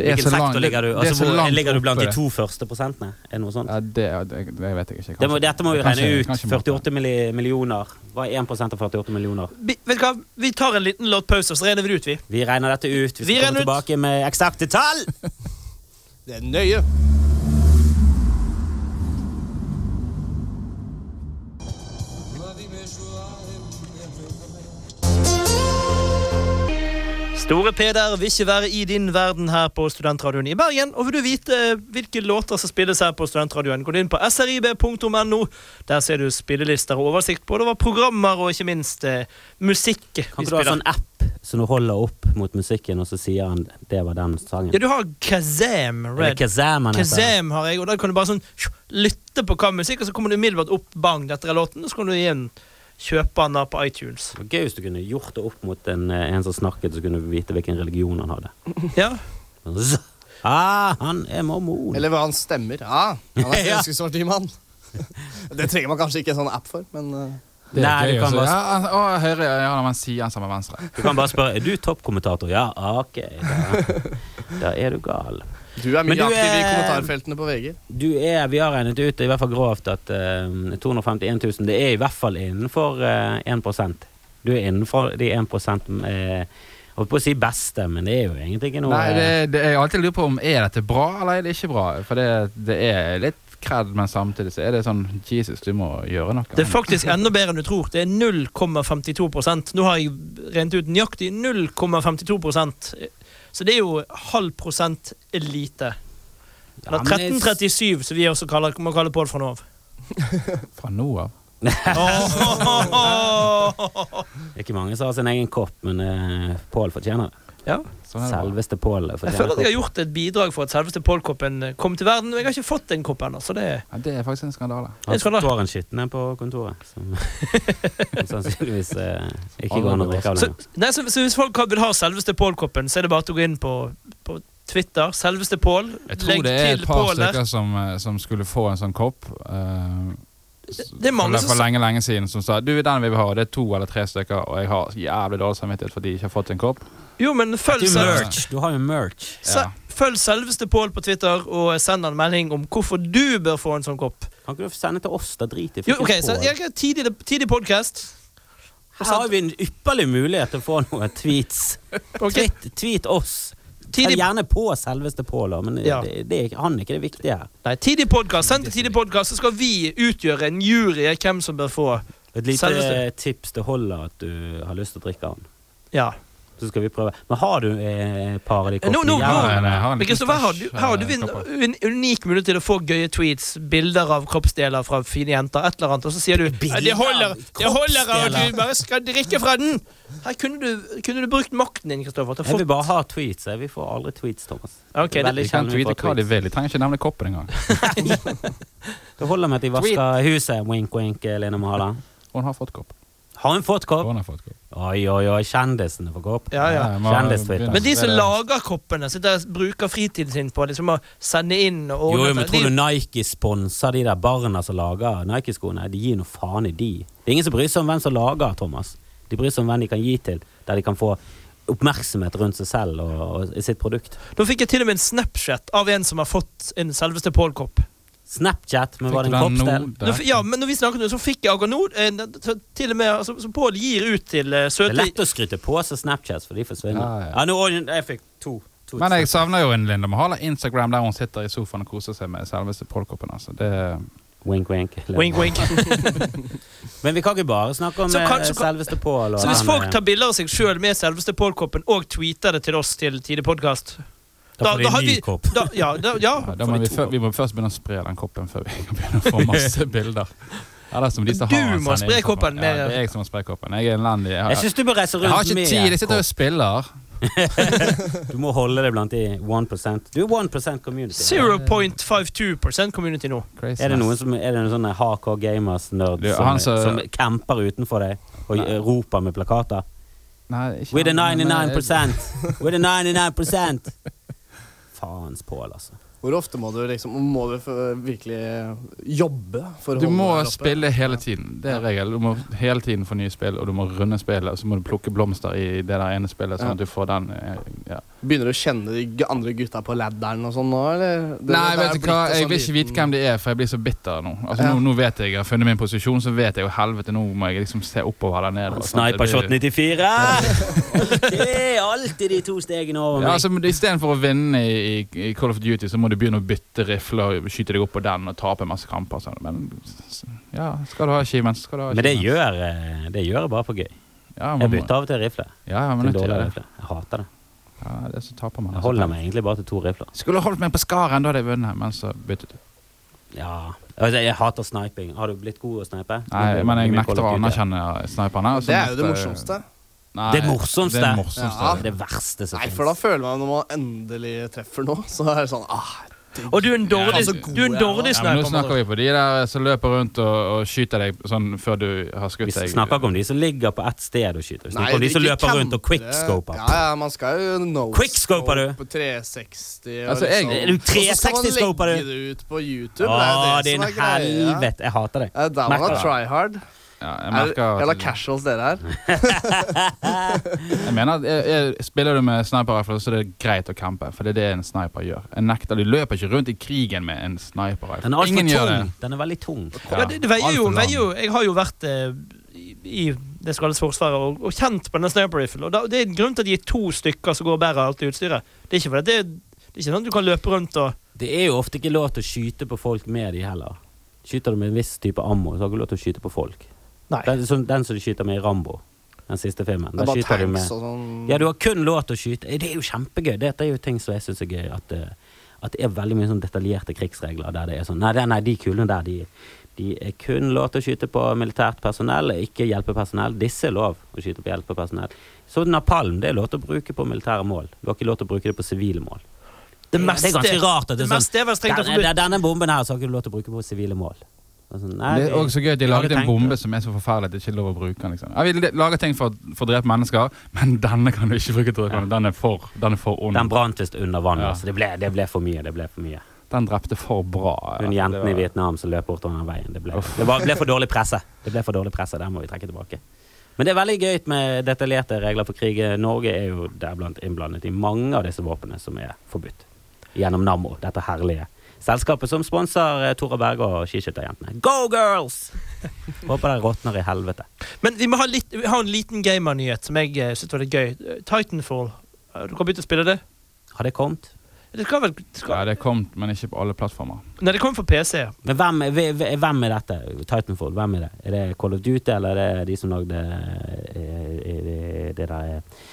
Hvilken sektor ligger du? det- det er Altså, så hvor, ligger du blant oppe, de to første prosentene? Er det noe sånt? Ja, det, det, det vet jeg ikke. Det må, dette må vi regne ut. kanskje måtte. 48 milli- millioner. Hva er 1 av 48 millioner? Vi, vet du hva? vi tar en liten låtpause, så regner vi det ut, vi. Vi regner dette ut. Vi Vi komme ut. tilbake med eksakte tall! Det er nøye. Store Peder vil ikke være i din verden her på Studentradioen i Bergen. Og vil du vite hvilke låter som spilles her på Studentradioen, gå inn på srib.no. Der ser du spillelister og oversikt både over programmer og ikke minst eh, musikk Kan ikke du ha sånn app som du holder opp mot musikken, og så sier han det var den sangen? Ja, du har Kazam Red. Kazam? Kazam har jeg, og da kan du bare sånn lytte på hva musikk, og så kommer du umiddelbart opp bang, dette er låten, og så kan du igjen kjøpe den på iTunes. Det var gøy hvis du kunne gjort det opp mot en, eh, en som snakket, så kunne du vite hvilken religion han hadde. [laughs] Ja, zzz. [laughs] Ah, han er mormon. Eller hva han stemmer. Ah, han er. [laughs] Fremskrittspartimann. Det trenger man kanskje ikke en sånn app for, men eh, Det Nei, gøy du kan bare- ja, å, høyre ja, man sier han sammen med venstre. Du kan bare spørre er du toppkommentator. Ja, ok. Da, da er du gal. Du er mye du aktiv i er- kommentarfeltene på VG. Du er, Vi har regnet ut, i hvert fall grovt, at uh, 251 000 Det er i hvert fall innenfor uh, 1% Du er innenfor de 1 uh, Jeg holdt på å si beste, men det er jo egentlig ikke noe Nei, det, det, jeg alltid lurer på om er dette bra eller er det ikke bra. For det, det er litt kred, men samtidig så er det sånn Jesus, du må gjøre noe. Det er faktisk enda bedre enn du tror. Det er 0,52% Nå har jeg regnet ut nøyaktig 0,52 Så det er jo halv prosent lite. Ja, Eller 1337, som vi også kaller, må kalle Pål fra nå av. [laughs] Fra nå av. [laughs] Det er ikke mange som har sin egen kopp, men uh, Pål fortjener det. Ja. Sånn er. Selveste Pål Jeg føler at jeg har gjort et bidrag for at selveste Pål-koppen eh, kom til verden, og jeg har ikke fått den koppen ennå, så det Ja, det er faktisk en skandale. Han står en skitne på kontoret, [laughs] som sannsynligvis eh, ikke går an å drikke av så, lenger. nei, så, så hvis folk vil ha selveste Pål-koppen, så er det bare å gå inn på, på Twitter. Selveste Pål. Jeg tror det er et par stykker som, eh, som skulle få en sånn kopp. Uh, Det er mange for, som for lenge lenge siden som sa du den vil vi ha. Det er to eller tre stykker, og jeg har jævlig dårlig samvittighet fordi jeg ikke har fått en kopp. Jo, men følg, merch. du har jo merch. se, følg selveste Pål på Twitter, og send han en melding om hvorfor du bør få en sånn kopp. Kan ikke du sende til oss? Da driter i Jo, ok, så jeg tidlig, tidlig podcast. Her har vi en ypperlig mulighet til å få noen tweets. [laughs] okay. Tweet, tweet oss. Tidlig, gjerne på selveste Pål, men Ja. det, det han er ikke det viktige her. nei, tidlig podcast. Send til tidlig podcast, så skal vi utgjøre en jury hvem som bør få. Et lite Selveste. tips det holder at du har lyst til å drikke den. Ja. Så skal vi prøve. Men har du eh, par av de Nå- No, no, no. Kristoffer, her har du, her har du eh, en, en unik mulighet til å få gøye tweets, bilder av kroppsdeler fra fine jenter, et eller annet, og så sier du Bilder «Ja, det holder, det holder at kroppsdeler». du bare skal drikke fra den! Her kunne du, kunne du brukt makten din, Kristoffer. Jeg vil bare ha tweets. jeg. Vi får aldri tweets, Thomas. Okay, Det De kan tweete hva de vil. De trenger ikke nevne koppen engang. [laughs] Det holder med at de vasker huset. Wink, wink, Lene Mala. Hun har fått kopp. Har hun fått kopp? Hun har fått kopp. Oi, oi, oi. Kjendisene får kopp. ja, ja. Kjendis-Twitter. Men de som lager koppene, sitter og bruker fritiden sin på liksom å sende inn og Jo, ordne men tror du Nike sponser de der barna som lager Nike-skoene? De gir noe faen i de. Det er ingen som bryr seg om hvem som lager, Thomas. De bryr seg om hvem de kan gi til, der de kan få oppmerksomhet rundt seg selv og, og sitt produkt. Nå fikk jeg til og med en Snapchat av en som har fått en selveste Pål-kopp. Snapchat, men var det en den kroppsdel? Ja, men når vi snakket nå, så fikk jeg akkurat nå eh, til og med altså, Så Pål gir ut til eh, Det er lett å skryte på seg Snapchats, for de forsvinner. Ja, Ja, ja. nå, jeg fikk to. to Men jeg savner jo en Linda Mahala Instagram der hun sitter i sofaen og koser seg med selveste Pål-koppen. Altså. Det Wink, wink. Wink, wink. [laughs] Men vi kan ikke bare snakke om kan- eh, kan- selveste Pål. Så hvis folk eh, tar bilder av seg sjøl med selveste Pål-koppen og tweeter det til oss til Tide Da får de har en ny vi- kopp. da, ja, da, ja. Ja, da må vi, før, vi må først begynne å spre den koppen før vi kan begynne å få masse [laughs] bilder. Du har må spre koppen Ja, det er jeg som må spre koppen. Jeg er elendig. Jeg Jeg har, du må reise jeg har rundt ikke med tid. Jeg sitter og spiller. [laughs] Du må holde deg blant de 1 Du er 1 community. 0.52 community nå. Crazy. Er det noen som Er det noen sånne hardcore gamers-nerd som, så, som- camper utenfor deg og Nei. roper med plakater? Nei, ikke We're the 99%! We're the 99 Faens Pål, altså. Hvor ofte må du liksom Må du virkelig jobbe for å Du holde må deg oppe? spille hele tiden. Det er regel. Du må hele tiden få nye spill, og du må runde spillet. Og så må du plukke blomster i det der ene spillet, sånn at du får den eh, ja. Begynner du å kjenne de andre gutta på ladderen og sånn nå, eller? Det- Nei, det vet du hva? Jeg sånn vil ikke vite hvem de er, for jeg blir så bitter nå. Altså, Ja. nå, nå vet jeg jeg har funnet min posisjon, så vet jeg jo helvete, nå må jeg liksom se oppover nede. og sånt. Snipershot 94! Det er alltid de to stegene over meg. Ja, altså, men Istedenfor å vinne i, i, i Call of Duty, så må du begynne å bytte rifler og skyte deg opp på den og tape masse kamper. Sånn. Men ja, skal du ha achievements, skal du ha Men det gjør, eh, det gjør jeg bare for gøy. ja, Jeg bytter av og til rifle. Ja, ja, Til dårlig rifle. Jeg hater det. Ja, det så taper man. Jeg altså. holder meg egentlig bare til to rifler. Skulle holdt meg på skaren, da hadde jeg vunnet, men så byttet du. Ja. Altså, jeg hater sniping. Har du blitt god å snipe? Nei, men jeg nekter å anerkjenne sniperne. Det er jo det morsomste. Nei, Det morsomste. Det morsomste. Ja. Det verste som Nei, for da føler man når man endelig treffer noe, så er det sånn ah. Og du er en dårlig, Ja, så du er en er, dårlig Ja, men nå snakker vi på de der som løper rundt og, og skyter deg sånn før du har skutt deg. Vi snakker ikke om de som ligger på ett sted og skyter. Vi Nei, snakker om de som løper rundt og quickscoper. Ja, ja, man skal jo no Quickscoper du? På 360 og Altså, jeg- liksom. Er du Og så skal man legge det ut på YouTube. Å, det er det som er greia. helvete. Jeg hater deg. Ja, Da må man det. try hard. Ja, jeg, Er merker casuals dere er. jeg mener at jeg, jeg, Spiller du med sniperrifle, så er det greit å campe. For det er det en sniper gjør. En nekter, Du løper ikke rundt i krigen med en sniperrifle. Den er altfor Ingen gjør det. tung. Den er veldig tung. Ja, det, det veier jo, veier jo Jeg har jo vært eh, i, det som kalles Forsvaret og, og kjent på denne sniper rifle. Og da, det er en grunn til at de er to stykker som går og bærer alt det utstyret. Det er ikke fordi det, det er ikke sånn at du kan løpe rundt og Det er jo ofte ikke lov til å skyte på folk med de heller. Skyter du med en viss type ammo, så har du ikke lov til å skyte på folk. Den, som, den som du skyter med i Rambo, den siste filmen. Det Da er skyter du med sånn. Ja, du har kun lov til å skyte. Det er jo kjempegøy. Dette er jo ting som jeg syns er gøy. At, eh, at det er veldig mye sånn detaljerte krigsregler der det er sånn Nei, nei de kulene der, de, de er kun lov til å skyte på militært personell, ikke hjelpepersonell. Disse er lov å skyte på hjelpepersonell. Så napalm det er lov til å bruke på militære mål. Du har ikke lov til å bruke det på sivile mål. Det det er ganske rart at det det er sånn meste er denne bomben her så har ikke du lov til å bruke på sivile mål. Nei, Det er også gøy at de laget en bombe det. som er så forferdelig at det ikke er lov å bruke den. Liksom. Ja, vi lager ting for, for å drepe mennesker, men [laughs] denne kan du ikke bruke til å drepe. Den er for, den er for ond. Den brant visst under vann. Ja. Altså. Det, ble, det ble for mye. Det ble for mye. Den drepte for bra. Hun jenten var- i Vietnam som løp bortover den veien. Det ble, det var, ble for dårlig presse. Det ble for dårlig presse, Der må vi trekke tilbake. Men det er veldig gøy med detaljerte regler for krig. Norge er jo deriblant innblandet i mange av disse våpnene som er forbudt. Gjennom Nammo, dette herlige selskapet som sponser eh, Tora Berge og skiskytterjentene. Go girls! [laughs] Håper dere råtner i helvete. Men vi må ha, litt, vi har en liten gamernyhet som jeg uh, syns var litt gøy. Eh, Titanfall. Eh, Du kan begynne å spille det? Har det kommet? Det skal vel det Ja, skal, det kom, men ikke på alle plattformer. Nei, det kommer for PC. Men hvem, hvem hvem er dette? Titanfall, hvem er det? Er det Call of Duty, eller er det de som lagde eh, eh, det der eh,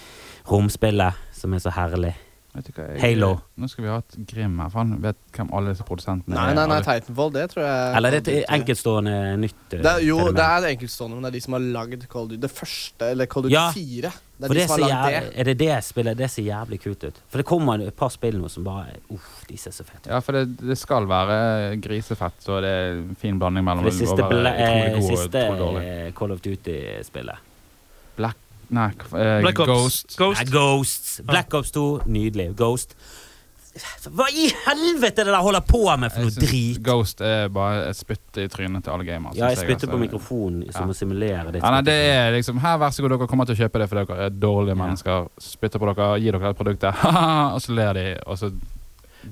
romspillet som er så herlig? Vet du hva, jeg, Halo. Nå skal vi ha et Grim her, for han vet hvem alle disse produsentene Nei, er. nei, nei, Titanfall, det tror jeg Eller er det et enkeltstående nytt? eh, det er, Jo, det er enkeltstående, men det er de som har lagd Call of Duty. Det første, eller Call of Duty Ja, 4. Det er For de det som har lagd det. er det det spillet? Det ser jævlig kult ut. For det kommer et par spill nå som bare Uff, de ser så fete ut. Ja, for det, det skal være grisefett, så det er en fin blanding mellom Det siste, bla- utrolig eh, siste eh, Call of Duty-spillet. Black Nei, uh, Black Ops. Ghost. Ghost. Nei, Ghosts. Black Ops 2, nydelig. Ghost. Hva i helvete er det der holder på med for noe drit? Ghost er bare et spytt i trynet til alle gamere. Ja, jeg spytter altså. på mikrofonen som Ja. å simulere ditt Ja, nei, det er liksom Her, vær så god, dere kommer til å kjøpe det, for dere er dårlige Ja. mennesker. Spytter på dere, gir dere det produktet, [laughs] og så ler de, og så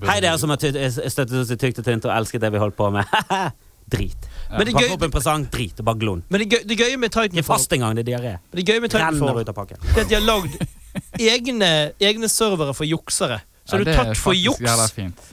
Hei, dere som har støttet oss i tykt og tynt og elsket det vi holdt på med. [laughs] Drit. Men det gøy, opp en presang, drit og bare glon. men det, gøy, det gøye med Ikke Titanfall fast engang, det er diaré. Det gøye med Renner Titanfall ut av pakken. det er at de har lagd egne, egne servere for juksere. Så Ja, er du er tatt for juks.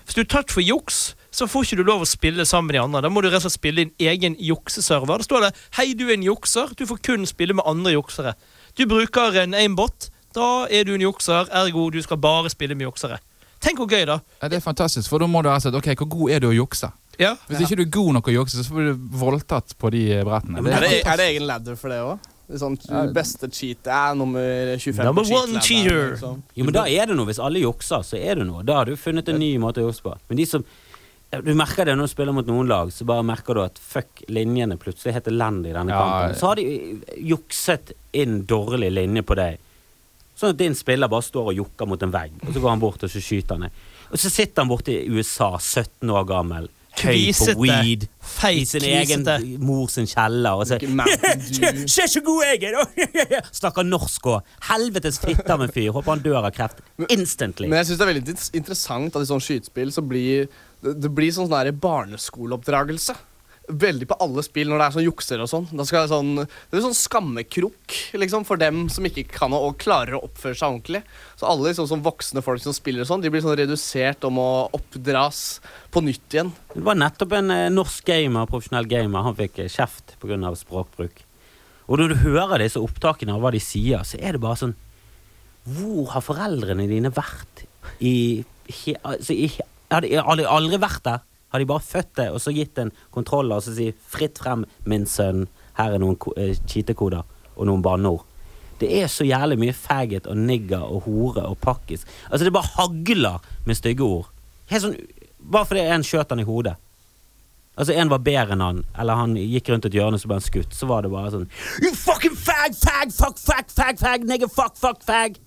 Hvis du er tatt for juks, så får ikke du lov å spille sammen med de andre. Da må du rett og slett spille din egen jukseserver. Da står det 'Hei, du er en jukser'. Du får kun spille med andre juksere. Du bruker en aimbot. Da er du en jukser, ergo du skal bare spille med juksere. Tenk hvor gøy, da. Ja, det er fantastisk, for da må du ha sett ok, hvor god er du å jukse. Ja. Hvis ikke du er god nok å jukse, så blir du voldtatt på de eh, brettene. Er det, er det egen ladder for det òg? Sånn, beste cheat er nummer 25 Number one cheater. liksom. Jo, men da er det noe. Hvis alle jukser, så er det noe. Da har du funnet en ny måte å jukse på. Men de som Du merker det når du spiller mot noen lag, så bare merker du at fuck, linjene plutselig heter land i denne Ja, kampen. Så har de eh, jukset inn dårlig linje på deg. Sånn at din spiller bare står og jukker mot en vegg, og så går han bort og så skyter han deg. Og så sitter han borte i USA, 17 år gammel, høy på Kvisete. weed, i sin egen mor sin kjeller. Og så Se så [laughs] god jeg er! [laughs] Snakker norsk og helvetes fitte av en fyr. Håper han dør av kreft instantly. Men jeg synes det er veldig interessant at i sånn skytespill så blir det, det blir sånn barneskoleoppdragelse. Veldig på alle spill når det er sånn jukser og sånn. Det, sånn, det er sånn skammekrok liksom, for dem som ikke kan og klarer å oppføre seg ordentlig. Så alle liksom, sånn voksne folk som spiller og sånn, de blir sånn redusert om å oppdras på nytt igjen. Det var nettopp en eh, norsk gamer, profesjonell gamer. Han fikk eh, kjeft pga. språkbruk. Og når du hører disse opptakene og hva de sier, så er det bare sånn Hvor har foreldrene dine vært i, he, altså, i Har de har de aldri vært der? Har de bare født det og så gitt en kontroller og så sier 'fritt frem, min sønn', her er noen eh, cheatekoder og noen banneord? Det er så jævlig mye faggot og nigger og hore og pakkis. Altså Det bare hagler med stygge ord. Helt sånn, Bare fordi en skjøt han i hodet. Altså En var bedre enn han, eller han gikk rundt et hjørne så ble han skutt. Så var det bare sånn You fucking fag, fag, fuck, fag, fag, fag, nigger, fuck, fuck, fag.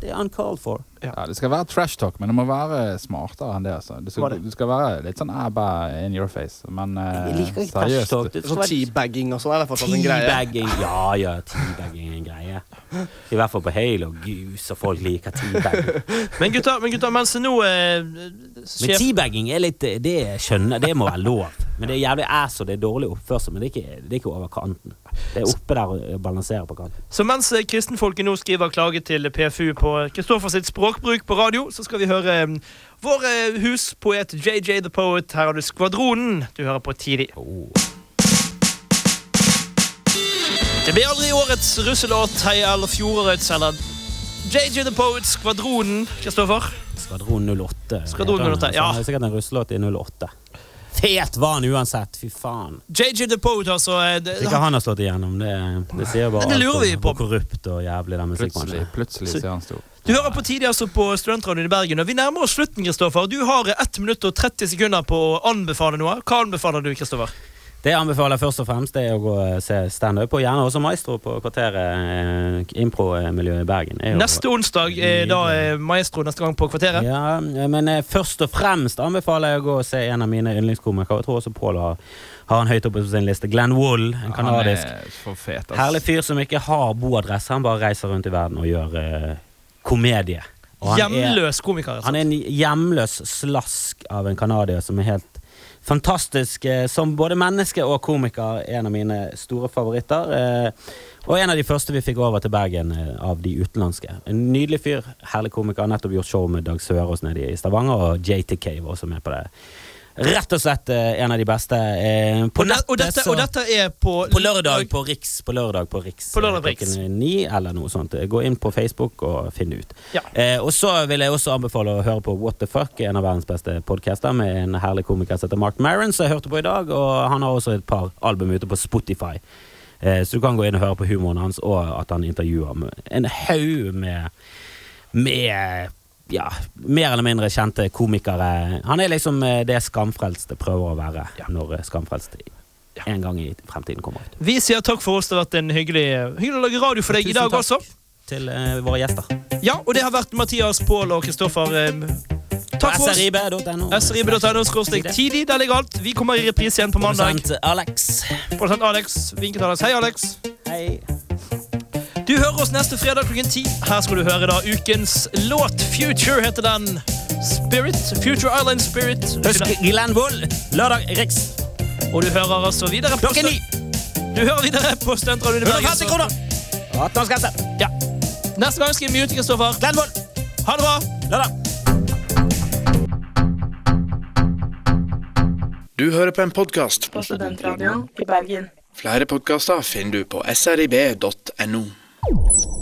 Det er uncalled for. Ja, Det skal være trash talk, men det må være smartere enn det. altså. Det skal, det? det skal være litt sånn abba in your face, men uh, Jeg liker ikke trash seriøst. talk. Det Sånn teabagging og sånn er det fortsatt en greie. Teabagging. Ja, ja, teabagging er en greie. I hvert fall på Halo. Gus, og folk liker teabagging. [laughs] Men gutter, men gutter mens nå eh, Men teabagging er litt Det skjønner Det må være lov. Men det er jævlig ass og det er dårlig oppførsel. Men det er ikke, det er ikke over kanten. Det er oppe der og balanserer på kanten. Så mens eh, kristenfolket nå skriver klage til PFU på Kristoffer sitt språkbruk på radio, så skal vi høre eh, vår eh, huspoet JJ The Poet. Her har du Skvadronen. Du hører på Tidlig. Oh. Det blir aldri årets russelåt, hei, eller fjorårets, eller JJ The Poet, Skvadronen. Kristoffer? Skvadron 08. Skvadron 08, ja. Det er sikkert en russelåt i 08. Fet var han uansett, fy faen. JJ The Poet, altså. eh, Det, Ikke han har slått igjennom, det, det sier bare det lurer alt om vi på. hvor korrupt og jævlig den Plutselig, musikkbransjen er. plutselig ser han stor. Du hører på Tidlig altså på Studentradioen i Bergen, og vi nærmer oss slutten, Kristoffer. Du har 1 minutt og 30 sekunder på å anbefale noe. Hva anbefaler du, Kristoffer? Det jeg anbefaler først og fremst det er å gå og se standup, og gjerne også Maestro på kvarteret eh, impromiljøet i Bergen. Er Neste onsdag er da eh, Maestro neste gang på Kvarteret. Ja, men eh, først og fremst anbefaler jeg å gå og se en av mine yndlingskomikere. Jeg tror også Pål har, har han høyt oppe på sin liste. Glenn Wool, en kanadisk er fet, herlig fyr som ikke har boadresse. Han bare reiser rundt i verden og gjør eh, komedie. Og han Hjemløs komiker. Han Altså. er en hjemløs slask av en canadier som er helt fantastisk eh, som både menneske og komiker. En av mine store favoritter. Eh, og en av de første vi fikk over til Bergen eh, av de utenlandske. En nydelig fyr. Herlig komiker. Nettopp gjort show med Dag Sørås nede i Stavanger, og JTK var også med på det. Rett og slett eh, en av de beste. Eh, på Og, det, og, dette, så- og dette er på på lørdag på Riks. På lørdag på Riks. På lørdag eh, Riks. Ni eller noe sånt. Gå inn på Facebook og finn det ut. Ja. Eh, og så vil jeg også anbefale å høre på What the Fuck, en av verdens beste podcaster, med en herlig komiker som heter Mark Maron, som jeg hørte på i dag. Og han har også et par album ute på Spotify. Eh, så du kan gå inn og høre på humoren hans, og at han intervjuer med en haug med med ja, mer eller mindre kjente komikere. Han er liksom eh, det Skamfrelste prøver å være når eh, Skamfrelst en gang i fremtiden kommer ut. Vi sier takk for oss. Det har vært en hyggelig, hyggelig å lage radio for deg i Tusen dag takk. også. Til uh, våre gjester. Ja, og det har vært Mathias, Pål og Kristoffer. eh, Takk for oss. srib.no. tidlig. Der ligger alt. Vi kommer i reprise igjen på mandag. Produsent Alex. Produsent Alex. Vinket Alex. Hei, Alex. Hei. Du hører oss neste fredag klokken ti. Her skal du høre da ukens låt. Future heter den. Spirit. Future Island Spirit. Husk Glenn Wool. Lørdag Riks. Og du hører altså videre på Klokken ni. Du hører videre på Studentradioen i Bergen. 150 kroner. 18-årsgrense. Ja. Neste gang skal vi mute Kristoffer. Glenn Wool. Ha det bra. Lørdag. Du hører på en podkast. På Studentradioen i Bergen. Flere podkaster finner du på srib.no. you.